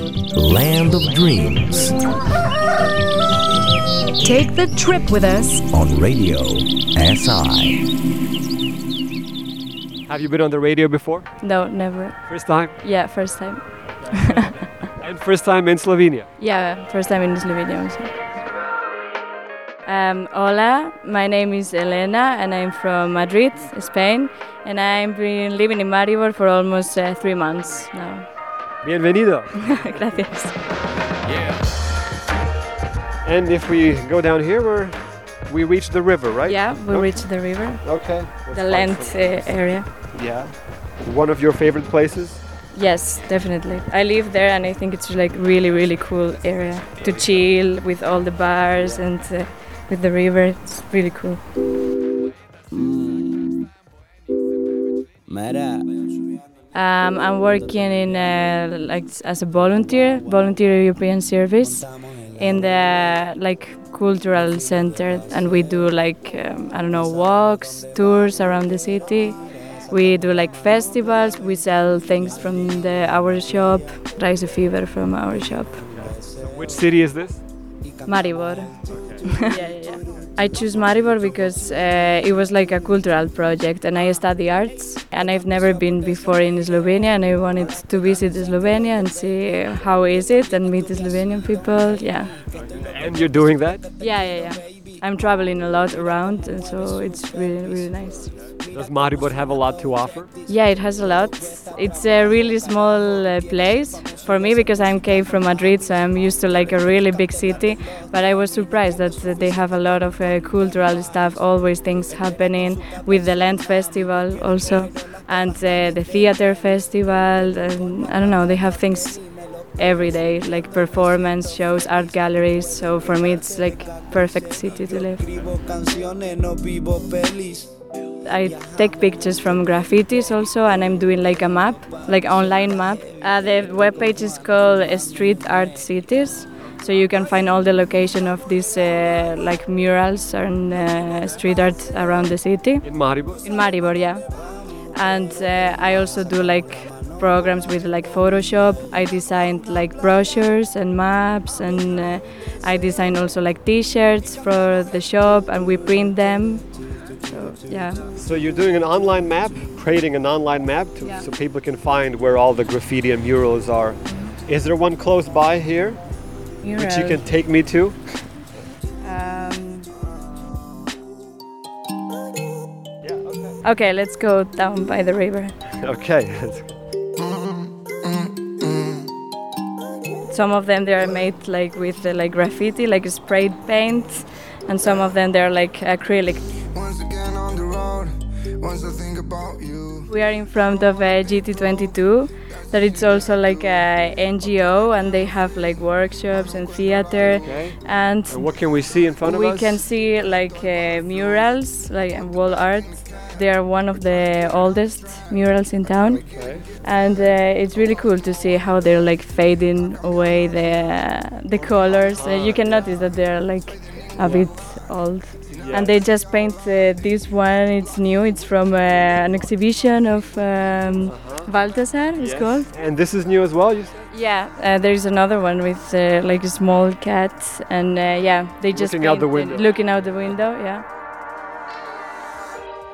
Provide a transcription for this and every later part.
Land of Dreams Take the trip with us. on Radio SI. Have you been on the radio before? No, never. First time? Yeah, first time. And first time in Slovenia? Yeah, first time in Slovenia also. Um, hola, my name is Elena and I'm from Madrid, Spain, and I've been living in Maribor for almost uh, three months now. Bienvenido. Gracias. And if we go down here, we're, we reach the river, right? Yeah, we Okay. reached the river, Okay. the Lent uh, area. Yeah. One of your favorite places? Yes, definitely. I live there and I think it's like really, really cool area to chill with all the bars and uh, with the river. It's really cool. Um, I'm working in uh, like as a volunteer, volunteer European service in the like cultural center, and we do like um, I don't know walks, tours around the city. We do like festivals. We sell things from the our shop. Rice fever from our shop. Which city is this? Maribor. yeah, yeah, yeah. I choose Maribor because uh, it was like a cultural project and I study arts and I've never been before in Slovenia and I wanted to visit Slovenia and see how is it and meet the Slovenian people. Yeah. And you're doing that? Yeah, yeah, yeah. I'm traveling a lot around and so it's really, really nice. Does Maribor have a lot to offer? Yeah, it has a lot. It's a really small uh, place for me because I'm came from Madrid, so I'm used to like a really big city. But I was surprised that they have a lot of uh, cultural stuff, always things happening with the Lent Festival also, and uh, the theater festival. And I don't know, they have things every day, like performance shows, art galleries. So for me, it's like perfect city to live. I take pictures from graffitis also, and I'm doing like a map, like online map. Uh, the webpage is called Street Art Cities, so you can find all the location of these uh, like murals and uh, street art around the city. In Maribor? In Maribor, yeah. And uh, I also do like programs with like Photoshop. I designed like brochures and maps, and uh, I design also like T-shirts for the shop, and we print them. So yeah. So you're doing an online map, creating an online map to, Yeah. so people can find where all the graffiti and murals are. Is there one close by here which you can take me to? Um, okay, let's go down by the river. Okay. Some of them they are made like with uh, like graffiti, like sprayed paint, and some of them they're like acrylic. We are in front of a GT22 that it's also like a NGO and they have like workshops and theater Okay. and And what can we see in front of us? we can see like uh, murals, like uh, wall art. They are one of the oldest murals in town, Okay. and uh, it's really cool to see how they're like fading away the the colors. Uh, you can notice that they're like a bit old. And they just paint uh, this one. It's new. It's from uh, an exhibition of um, Balthasar. It's Yes. called. And this is new as well? You said? Yeah, uh, there is another one with uh, like a small cat, and uh, yeah, they just Looking out the window. Looking out the window, yeah.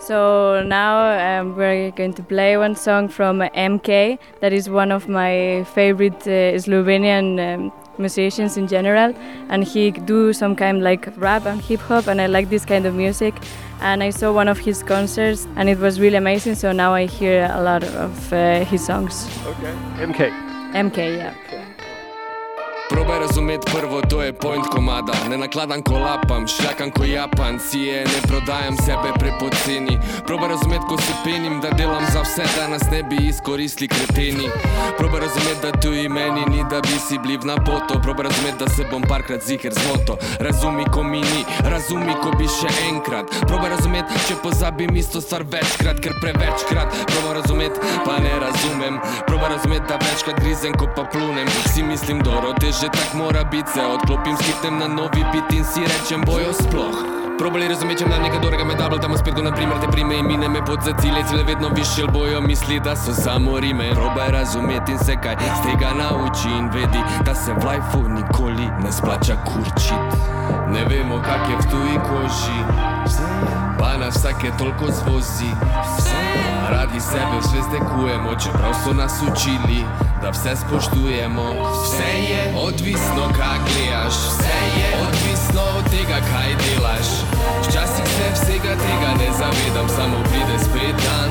So now um, we're going to play one song from Emkej. That is one of my favorite uh, Slovenian um, musicians in general, and he do some kind like rap and hip hop, and I like this kind of music. And I saw one of his concerts, and it was really amazing. So now I hear a lot of uh, his songs. Okay. Emkej. Emkej, yeah. Probaj razumet prvo, to je point komada. Ne nakladam ko lapam, šljakam ko Japan. Sije, ne prodajam sebe prepoceni. Probaj razumet ko se penim, da delam za vse Da nas ne bi izkoristili kreteni Probaj razumet, da tu i meni ni da bi si bliv na poto. Probaj razumet, da se bom parkrat ziher zmoto Razumi ko mi ni, razumi ko bi še enkrat. Probaj razumet, če pozabim isto stvar večkrat Ker prevečkrat. Probaj razumet, pa ne razumem Razumet, da večkrat grizem ko pa plunem. Si mislim, dobro, te že tak mora biti Se odklopim, skipnem na novi bit in si rečem bojo sploh Probali razumeti, na nekaj dorega me dubl, tam spet, na primer, te prime in mine me pod za cilje, vedno više, bojo misli, da so samo rime. Probaj razumeti in se kaj z tega nauči in vedi, da se v lifeu nikoli ne splača kurčiti. Ne vemo, kak je v tuji koži, pa nas vsake toliko zvozi. Radi sebe vse zdekujemo, čeprav so nas učili, da vse spoštujemo. Vse je odvisno, kaj gledaš, vse je odvisno od tega, kaj delaš. Včasih se vsega tega ne zavedam, samo pride spet dan,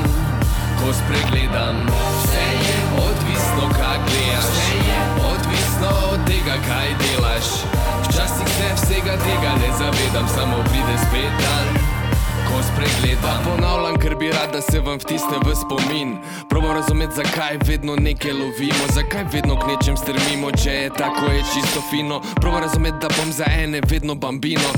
ko spregledam. Vse je odvisno, kaj gledaš, vse je odvisno od tega, kaj delaš. Včasih se vsega tega ne zavedam, samo pride spet dan. Ko spregledam, ponavljam, ker bi rad, da se vam vtisne v spomin. Probam razumeti, zakaj vedno nekaj lovimo, zakaj vedno k nečem strmimo, če je tako, je čisto fino. Probam razumeti, da bom za ene vedno bambino.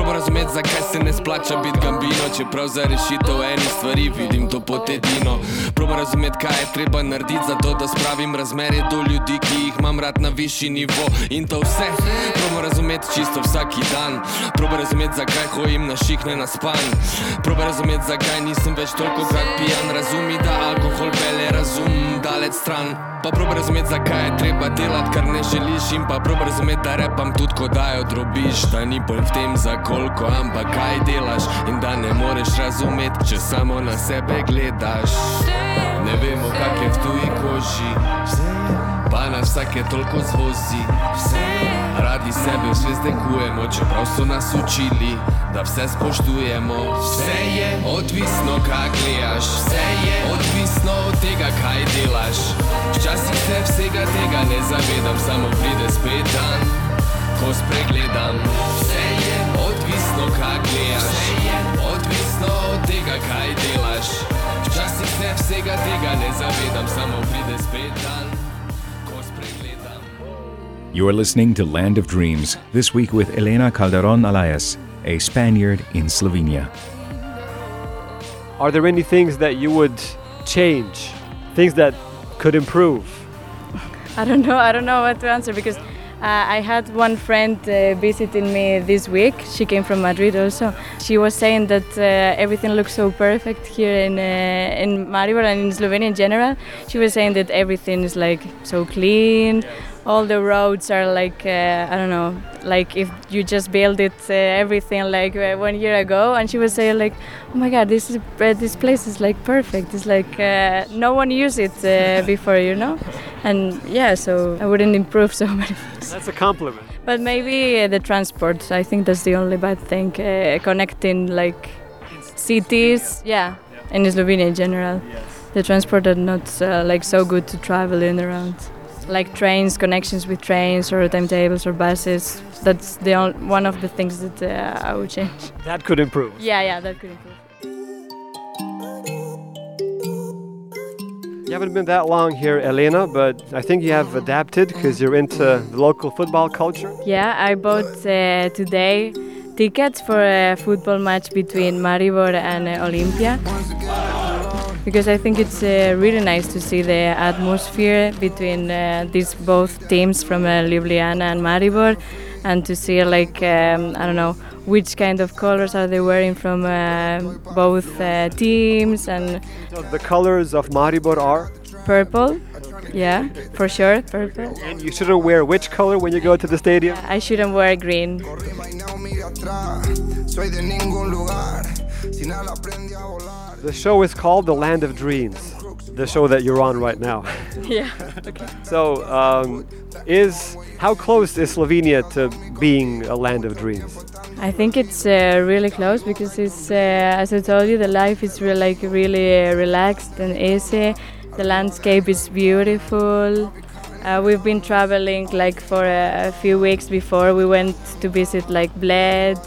Probam razumeti, zakaj se ne splača biti gambino, čeprav za rešitev eni stvari vidim to pot edino. Probam razumeti, kaj je treba narediti za to, da spravim razmerje do ljudi, ki jih imam rad na višji nivo. In to vse, probam razumeti čisto vsaki dan. Probam razumeti, zakaj hojim na šihne na span. Probaj razumeti, zakaj nisem več toliko krat pijan. Razumi, da alkohol pele razum daleč stran. Pa probaj razumeti, zakaj je treba delati, kar ne želiš. In pa probaj razumeti, da repam tudi, ko dajo drobiš. Da ni bolj v tem za koliko, ampak kaj delaš. In da ne moreš razumeti, če samo na sebe gledaš. Ne vemo, kak je v tuji koži. Pa nas vsake toliko zvozi. Radi sebe vse zdekujemo, čeprav so nas učili, da vse spoštujemo. Vse je odvisno, kaj gledaš, vse je odvisno od tega, kaj delaš. Včasih se vsega tega ne zavedam, samo pride spet dan, ko spregledam. Vse je odvisno, kaj gledaš, odvisno od tega, kaj delaš. Včasih se vsega tega ne zavedam, samo pride spet dan, ko spregledam. You're listening to Land of Dreams, this week with Elena Calderon Alaez, a Spaniard in Slovenia. Are there any things that you would change? Things that could improve? I don't know. I don't know what to answer because uh, I had one friend uh, visiting me this week. She came from Madrid also. She was saying that uh, everything looks so perfect here in uh, in Maribor and in Slovenia in general. She was saying that everything is like so clean. All the roads are like uh, I don't know, like if you just built it uh, everything like one year ago. And she was saying like, oh my God, this is this place is like perfect. It's like no one used it before, you know. And yeah, so I wouldn't improve so many things. That's a compliment. But maybe uh, the transport. I think that's the only bad thing. Uh, connecting like cities, yeah, in Slovenia in general. The transport are not uh, like so good to travel in around. Like trains, connections with trains or timetables or buses. That's the on- one of the things that uh, I would change. That could improve. Yeah, yeah, that could improve. You haven't been that long here, Elena, but I think you have adapted because you're into the local football culture. Yeah, I bought uh, today tickets for a football match between Maribor and uh, Olimpija because I think it's uh, really nice to see the atmosphere between uh, these both teams from uh, Ljubljana and Maribor and to see like um, I don't know which kind of colors are they wearing from uh, both uh, teams and So the colors of Maribor are, purple yeah for sure purple and you shouldn't wear which color when you go to the stadium? I shouldn't wear green Corre mainao, mira atrás. Soy de ningún lugar. Sin ala aprendí a volar. The show is called The Land of Dreams, the show that you're on right now. yeah So, um, is how close is Slovenia to being a land of dreams? I think it's uh, really close because it's, uh, as I told you, the life is re- like really uh, relaxed and easy. The landscape is beautiful. Uh, we've been traveling like for a, a few weeks before. We went to visit like Bled,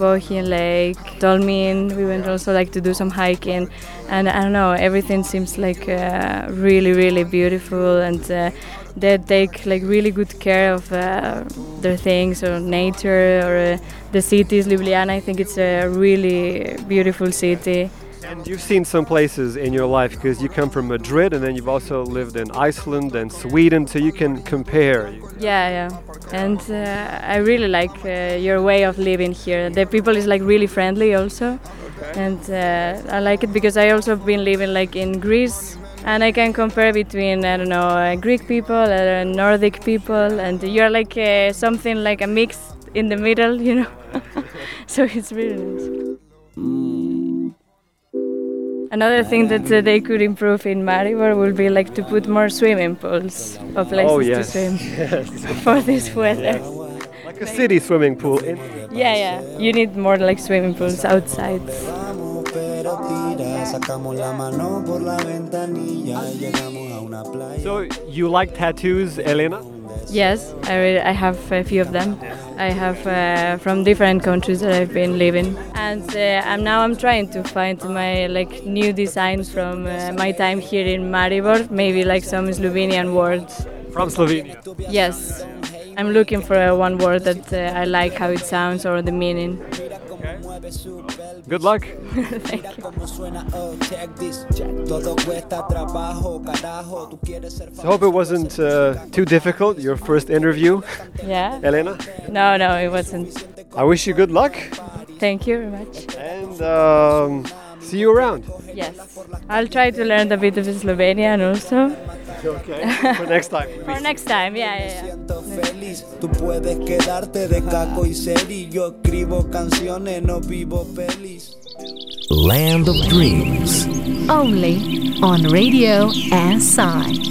Bohinj Lake, Tolmin. We went also like to do some hiking, and I don't know, everything seems like uh, really, really beautiful and. Uh, they take like really good care of uh, their things or nature or uh, the cities Ljubljana I think it's a really beautiful city And you've seen some places in your life because you come from Madrid and then you've also lived in Iceland and Sweden, so you can compare. Yeah, yeah. And uh, I really like uh, your way of living here. The people is like really friendly also. And uh, I like it because I also been living like in Greece and I can compare between I don't know uh, Greek people and Nordic people and you're like uh, something like a mix in the middle, you know. so it's really nice. Another thing that uh, they could improve in Maribor would be like to put more swimming pools or places Oh, yes. to swim for this weather. Like a city swimming pool. In, Yeah, yeah. You need more like swimming pools outside. pero tira, sacamos la mano por la ventanilla y llegamos a una playa. so you like tattoos, Elena? Yes, I, re- I have a few of them. I have uh, from different countries that I've been living, and uh, I'm now I'm trying to find my like new designs from uh, my time here in Maribor. Maybe like some Slovenian words. From Slovenia. Yes, I'm looking for uh, one word that uh, I like how it sounds or the meaning. Good luck. Thank you. Como suena, oh, check this, check. Todo cuesta trabajo, carajo. Tú quieres ser So hope it wasn't uh, too difficult, your first interview, Yeah. Elena. No, no, it wasn't. I wish you good luck Thank you very much. and um, see you around. Yes, I'll try to learn a bit of Slovenian also. Okay. For next time. For next time, yeah, yeah, yeah. siento feliz. Tú puedes quedarte de caco y seri. Yo escribo canciones, no vivo feliz. Land of Dreams. Only on Radio SI.